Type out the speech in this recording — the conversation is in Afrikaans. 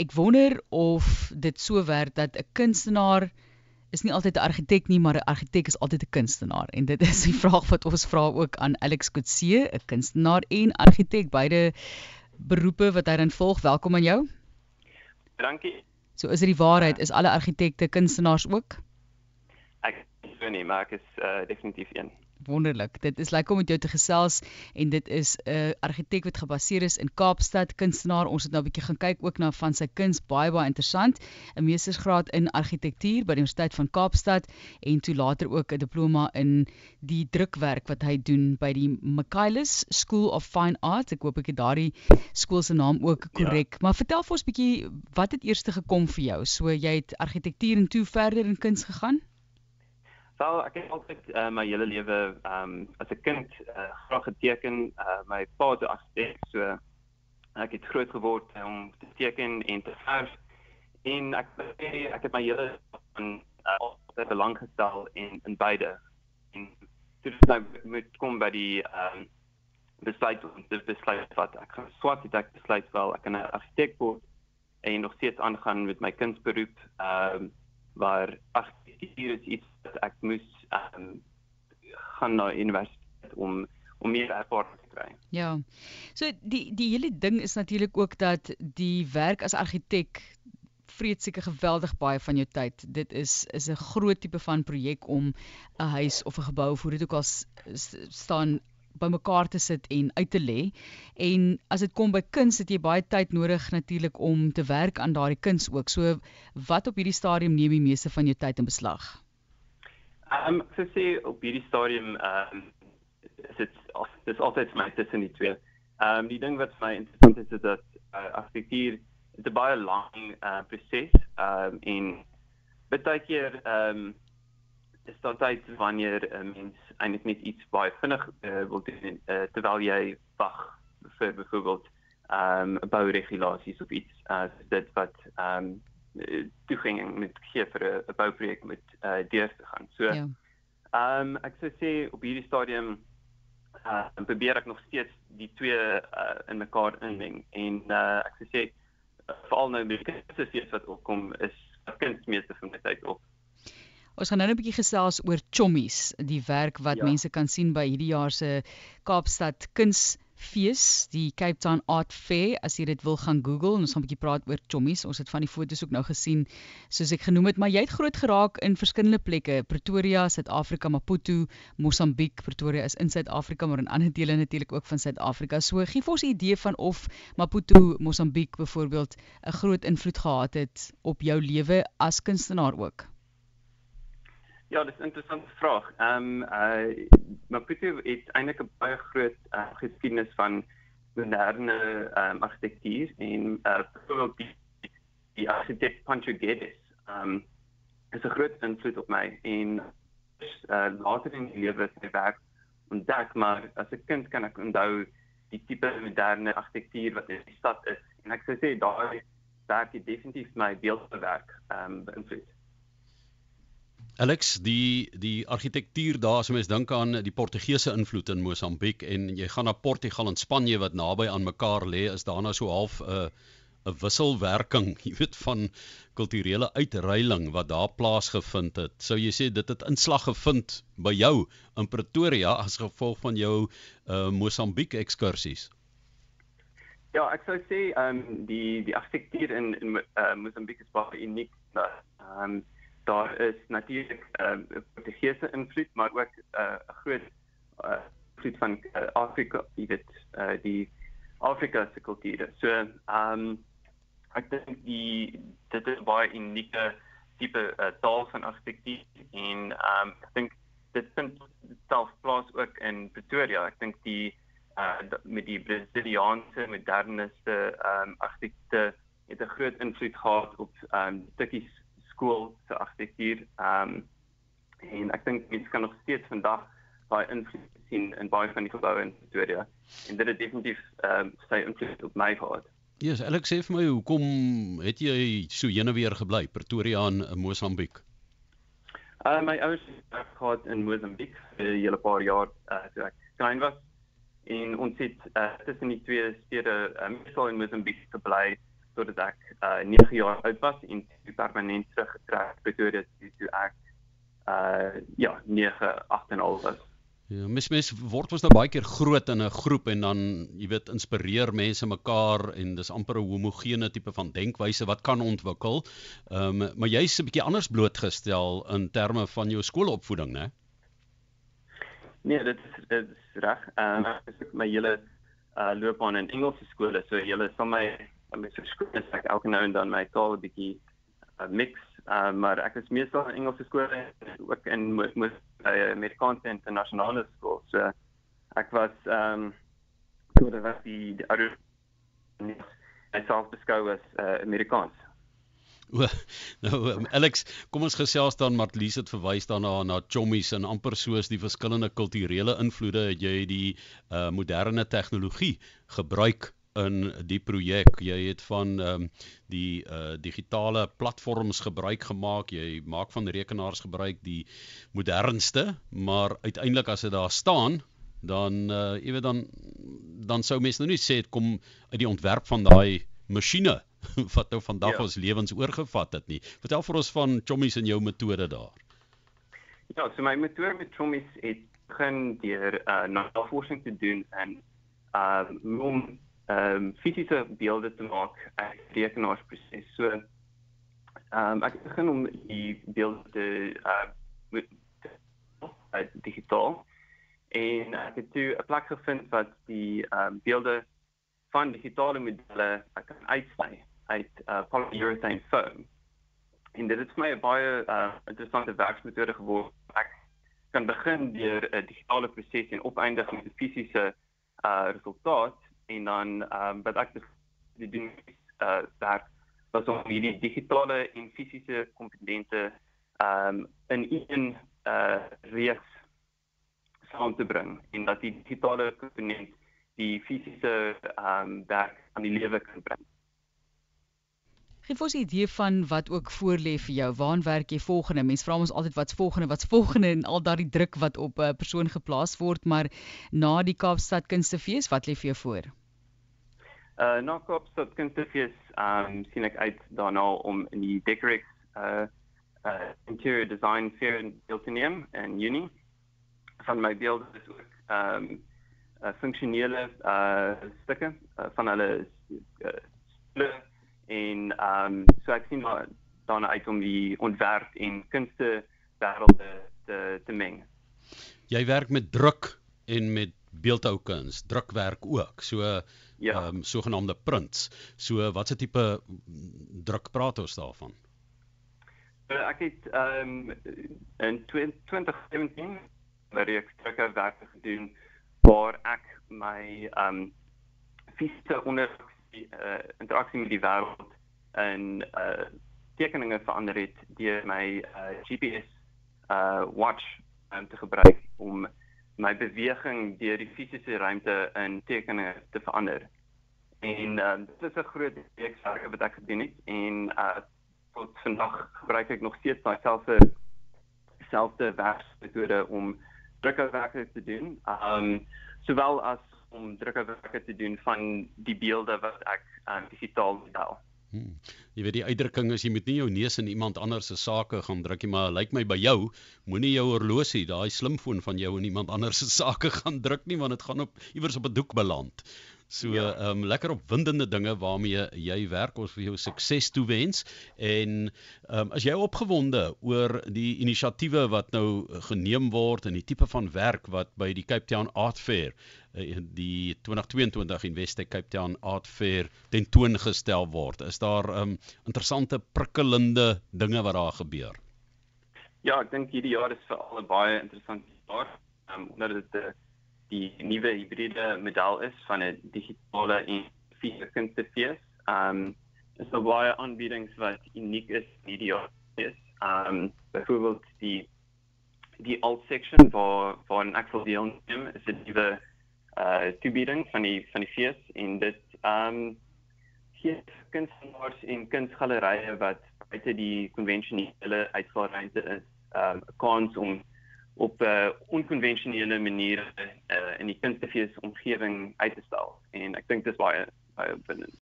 ek wonder of dit so werk dat 'n kunstenaar is nie altyd 'n argitek nie, maar 'n argitek is altyd 'n kunstenaar. En dit is die vraag wat ons vra ook aan Alex Kutse, 'n kunstenaar en argitek, beide beroepe wat hy dan volg. Welkom aan jou. Dankie. So is dit die waarheid, is alle argitekte kunstenaars ook? Ek so nie, maar ek is uh, definitief een wonderlik. Dit is lekker om met jou te gesels en dit is 'n uh, argitek wat gebaseer is in Kaapstad, kunstenaar. Ons het nou 'n bietjie gaan kyk ook na van sy kuns, baie baie interessant. 'n Meestersgraad in argitektuur by die Universiteit van Kaapstad en toe later ook 'n diploma in die drukwerk wat hy doen by die Michaelis School of Fine Arts. Ek hoop ek het daardie skool se naam ook korrek. Ja. Maar vertel vir ons bietjie wat het eers gekom vir jou? So jy het argitektuur en toe verder in kuns gegaan? Wel, ek het altyd uh, my hele lewe ehm um, as 'n kind uh, graag geteken. Uh, my pa het argitek, so ek het groot geword om te teken en te verf. En ek ek het my hele van uh, altyd belang gestel in in beide. En toe het ek met kom by die ehm um, besluit om te besluit wat ek gaan swat het ek besluit wel ek kan 'n argitek word en nog steeds aangaan met my kunsberoep. Ehm um, waar argitektuur is iets wat ek moes um, gaan na universiteit om om meer ervaring te kry. Ja. So die die hele ding is natuurlik ook dat die werk as argitek vreet seker geweldig baie van jou tyd. Dit is is 'n groot tipe van projek om 'n huis of 'n gebou of hoe dit ook al staan bymekaar te sit en uit te lê. En as dit kom by kuns, het jy baie tyd nodig natuurlik om te werk aan daardie kuns ook. So wat op hierdie stadium neem die meeste van jou tyd in beslag? Ehm um, so sê op hierdie stadium ehm um, is dit dit is altyd my tussen die twee. Ehm um, die ding wat vir my interessant is is dat uh, argitektuur is 'n baie lang uh, proses ehm um, en baie keer ehm um, is daar tyd wanneer 'n mens eintlik net iets baie vinnig uh, wil doen uh, terwyl jy wag vir byvoorbeeld ehm um, bouregulasies of iets as uh, dit wat ehm um, toegang met gee vir 'n bouprojek met uh, deur te gaan. So ja. ehm ja. um, ek sou sê op hierdie stadium uh, probeer ek nog steeds die twee uh, in mekaar inmeng en uh, ek sou sê uh, veral nou met die kinders wat opkom is kunsmeester vir my tyd op. Ons gaan nou 'n bietjie gesels oor Chommies, die werk wat ja. mense kan sien by hierdie jaar se Kaapstad Kunsfees, die Cape Town Art Fair. As jy dit wil gaan Google, ons gaan 'n bietjie praat oor Chommies. Ons het van die foto's ook nou gesien, soos ek genoem het, maar jy het groot geraak in verskillende plekke, Pretoria, Suid-Afrika, Maputo, Mosambiek. Pretoria is in Suid-Afrika, maar in ander dele natuurlik ook van Suid-Afrika. So gee vir ons 'n idee van of Maputo, Mosambiek byvoorbeeld 'n groot invloed gehad het op jou lewe as kunstenaar ook. Ja, dis 'n interessante vraag. Ehm um, uh Maputo het eintlik 'n baie groot uh, geskiedenis van moderne ehm um, argitektuur en uh byvoorbeeld die die argitek Pancho Guedes. Ehm um, is 'n groot invloed op my en uh later in die lewe het my werk ontdek maar as 'n kind kan ek onthou die tipe moderne argitektuur wat in die stad is en ek sou sê daai werk het definitief my beeldbewerk ehm um, beïnvloed. Alex, die die argitektuur daar, as mens dink aan die Portugese invloed in Mosambiek en jy gaan na Portugal en Spanje wat naby aan mekaar lê, is daar nou so half 'n uh, 'n wisselwerking, jy weet van kulturele uitreiling wat daar plaasgevind het. Sou jy sê dit het inslag gevind by jou in Pretoria as gevolg van jou uh Mosambiek ekskursies? Ja, ek sou sê ehm um, die die argitektuur in in uh, Mosambiek is baie uniek. Ehm daar is natuurlik 'n uh, eh, Portugese invloed, maar ook eh, 'n uh, groot uh, invloed van uh, Afrika, jy weet, uh, die Afrika se kultuur. So, ehm um, ek dink die dit is baie unieke tipe uh, taal van argitektuur en ehm um, ek dink dit vind self plaas ook in Pretoria. Ek dink die uh, met die Brasiliaanse moderniste ehm um, argitekte het 'n groot invloed gehad op ehm um, stukkies skool se argitektuur. Ehm um, en ek dink mense kan nog steeds vandag baie invloed sien in baie van die geboue in Pretoria. En dit het definitief ehm um, sy invloed op my gehad. Ja, yes, Alex sê vir my, hoekom het jy so heen en weer gebly Pretoria in Mosambiek? Uh my ouers het gehad in Mosambiek vir 'n hele paar jaar uh toe ek klein was. En ons het uh, tussen die twee stede, um, meestal in Mosambiek gebly totdat ek uh 9 jaar oud was en toe permanent teruggetrek Pretoria toe ek uh ja 9 8 en al was. Ja, mes mes word ons nou baie keer groot in 'n groep en dan jy weet inspireer mense mekaar en dis amper 'n homogene tipe van denkwyse wat kan ontwikkel. Ehm um, maar jy's 'n bietjie anders blootgestel in terme van jou skoolopvoeding, né? Nee, dit is dit is reg. Ehm um, my hele uh loopbaan in Engelse skole, so julle sal my met verskoning as ek elke nou en dan my taal 'n bietjie uh, mix Uh, maar ek is meestal in Engelse skole ook in moes by Amerikaanse internasionale skool. So ek was ehm um, toe was die die ouer en self beskou as uh, Amerikaans. O, nou um, Alex, kom ons gesels dan Martlies het verwys daarna na chommies en amper soos die verskillende kulturele invloede het jy die uh, moderne tegnologie gebruik in die projek. Jy het van ehm um, die uh digitale platforms gebruik gemaak. Jy maak van rekenaars gebruik die modernste, maar uiteindelik as dit daar staan, dan uh jy weet dan dan sou mense nou nie sê dit kom uit die ontwerp van daai masjiene wat nou vandag ja. ons lewens oorgevat het nie. Vertel vir ons van Chommies en jou metode daar. Ja, so my metode met Chommies het begin deur uh navorsing te doen en uh om ehm um, fisiese beelde te maak uit rekenaarsproses. So ehm um, ek begin om die beelde te uh uh digitaal en ek het toe 'n plek gevind wat die ehm um, beelde van digitale modelle kan uitsny uit uh, polyurethane foam. En dit het vir my 'n baie uh, interessante werksmetode geword. Ek kan begin deur 'n digitale proses en opeindig met 'n fisiese uh, resultaat en dan ehm um, wat ek die doen uh werk was om hierdie digitale en fisiese komponente ehm um, in een uh reeks saam te bring en dat die digitale komponent die fisiese ehm um, werk aan die lewe kan bring. Geef ons 'n idee van wat ook voorlê vir jou. Waar werk jy volgende? Mense vra ons altyd wat's volgende, wat's volgende en al daardie druk wat op 'n persoon geplaas word, maar na die Kaapstad Kunstefees, wat lê vir jou voor? Uh na Kaapstad Kunstefees, um, sien ek uit daarna om in die Decorex uh uh interior design fair in Hiltonium in Junie. Van my beelde is ook um, uh, funksionele uh stukke uh, van hulle uh, en um, so ek sien maar daarna uit om die ontwerp en kunste wêrelde te te meng. Jy werk met druk en met beeldhoukuns, drukwerk ook. So ja. ehm um, sogenaamde prints. So watse tipe druk praat ons daarvan? Uh, ek het ehm um, in 2017 by die ekstrekker werk gedoen waar ek my ehm um, fisiese onder uh, interaksie met die wêreld en uh tekeninge verander het deur my uh, GPS uh watch om um, te gebruik om my beweging deur die fisiese ruimte in tekeninge te verander. En uh, dit is 'n groot reeks werk wat ek gedoen het en uh tot vandag gebruik ek nog steeds daai selfde selfde werkmetode om drukkerwerke te doen. Um sowel as om drukkerwerke te doen van die beelde wat ek uh, digitaal model. Hmm. Jy weet die uitdrukking is jy moet nie jou neus in iemand anders se sake gaan druk nie, maar lyk like my by jou moenie jou horlosie, daai slimfoon van jou in iemand anders se sake gaan druk nie want dit gaan op iewers op 'n doek beland. So ehm ja. um, lekker opwindende dinge waarmee jy werk. Ons vir jou sukses toewens en ehm um, as jy opgewonde oor die inisiatiewe wat nou geneem word en die tipe van werk wat by die Cape Town Art Fair uh, die 2022 Investec Cape Town Art Fair tentoongestel word. Is daar ehm um, interessante prikkelende dinge wat daar gebeur? Ja, ek dink hierdie jaar is vir al 'n baie interessante jaar. Ehm um, omdat dit 'n uh, die nuwe hibride model is van 'n digitale en fisiese kunstefees. Ehm um, daar baie aanbiedings wat uniek is hierdie jaar is. Ehm um, byvoorbeeld die die alt section waar waar 'n actual deal neem is 'n nuwe uh toebieding van die van die fees en dit ehm um, hier kunstenaars en kunstgalerye wat buite die konvensionele uitgaaruimte is, ehm um, kans om op 'n uh, onkonvensionele manier uh, in die kunstefees omgewing uit te stel. En ek dink dis baie baie binne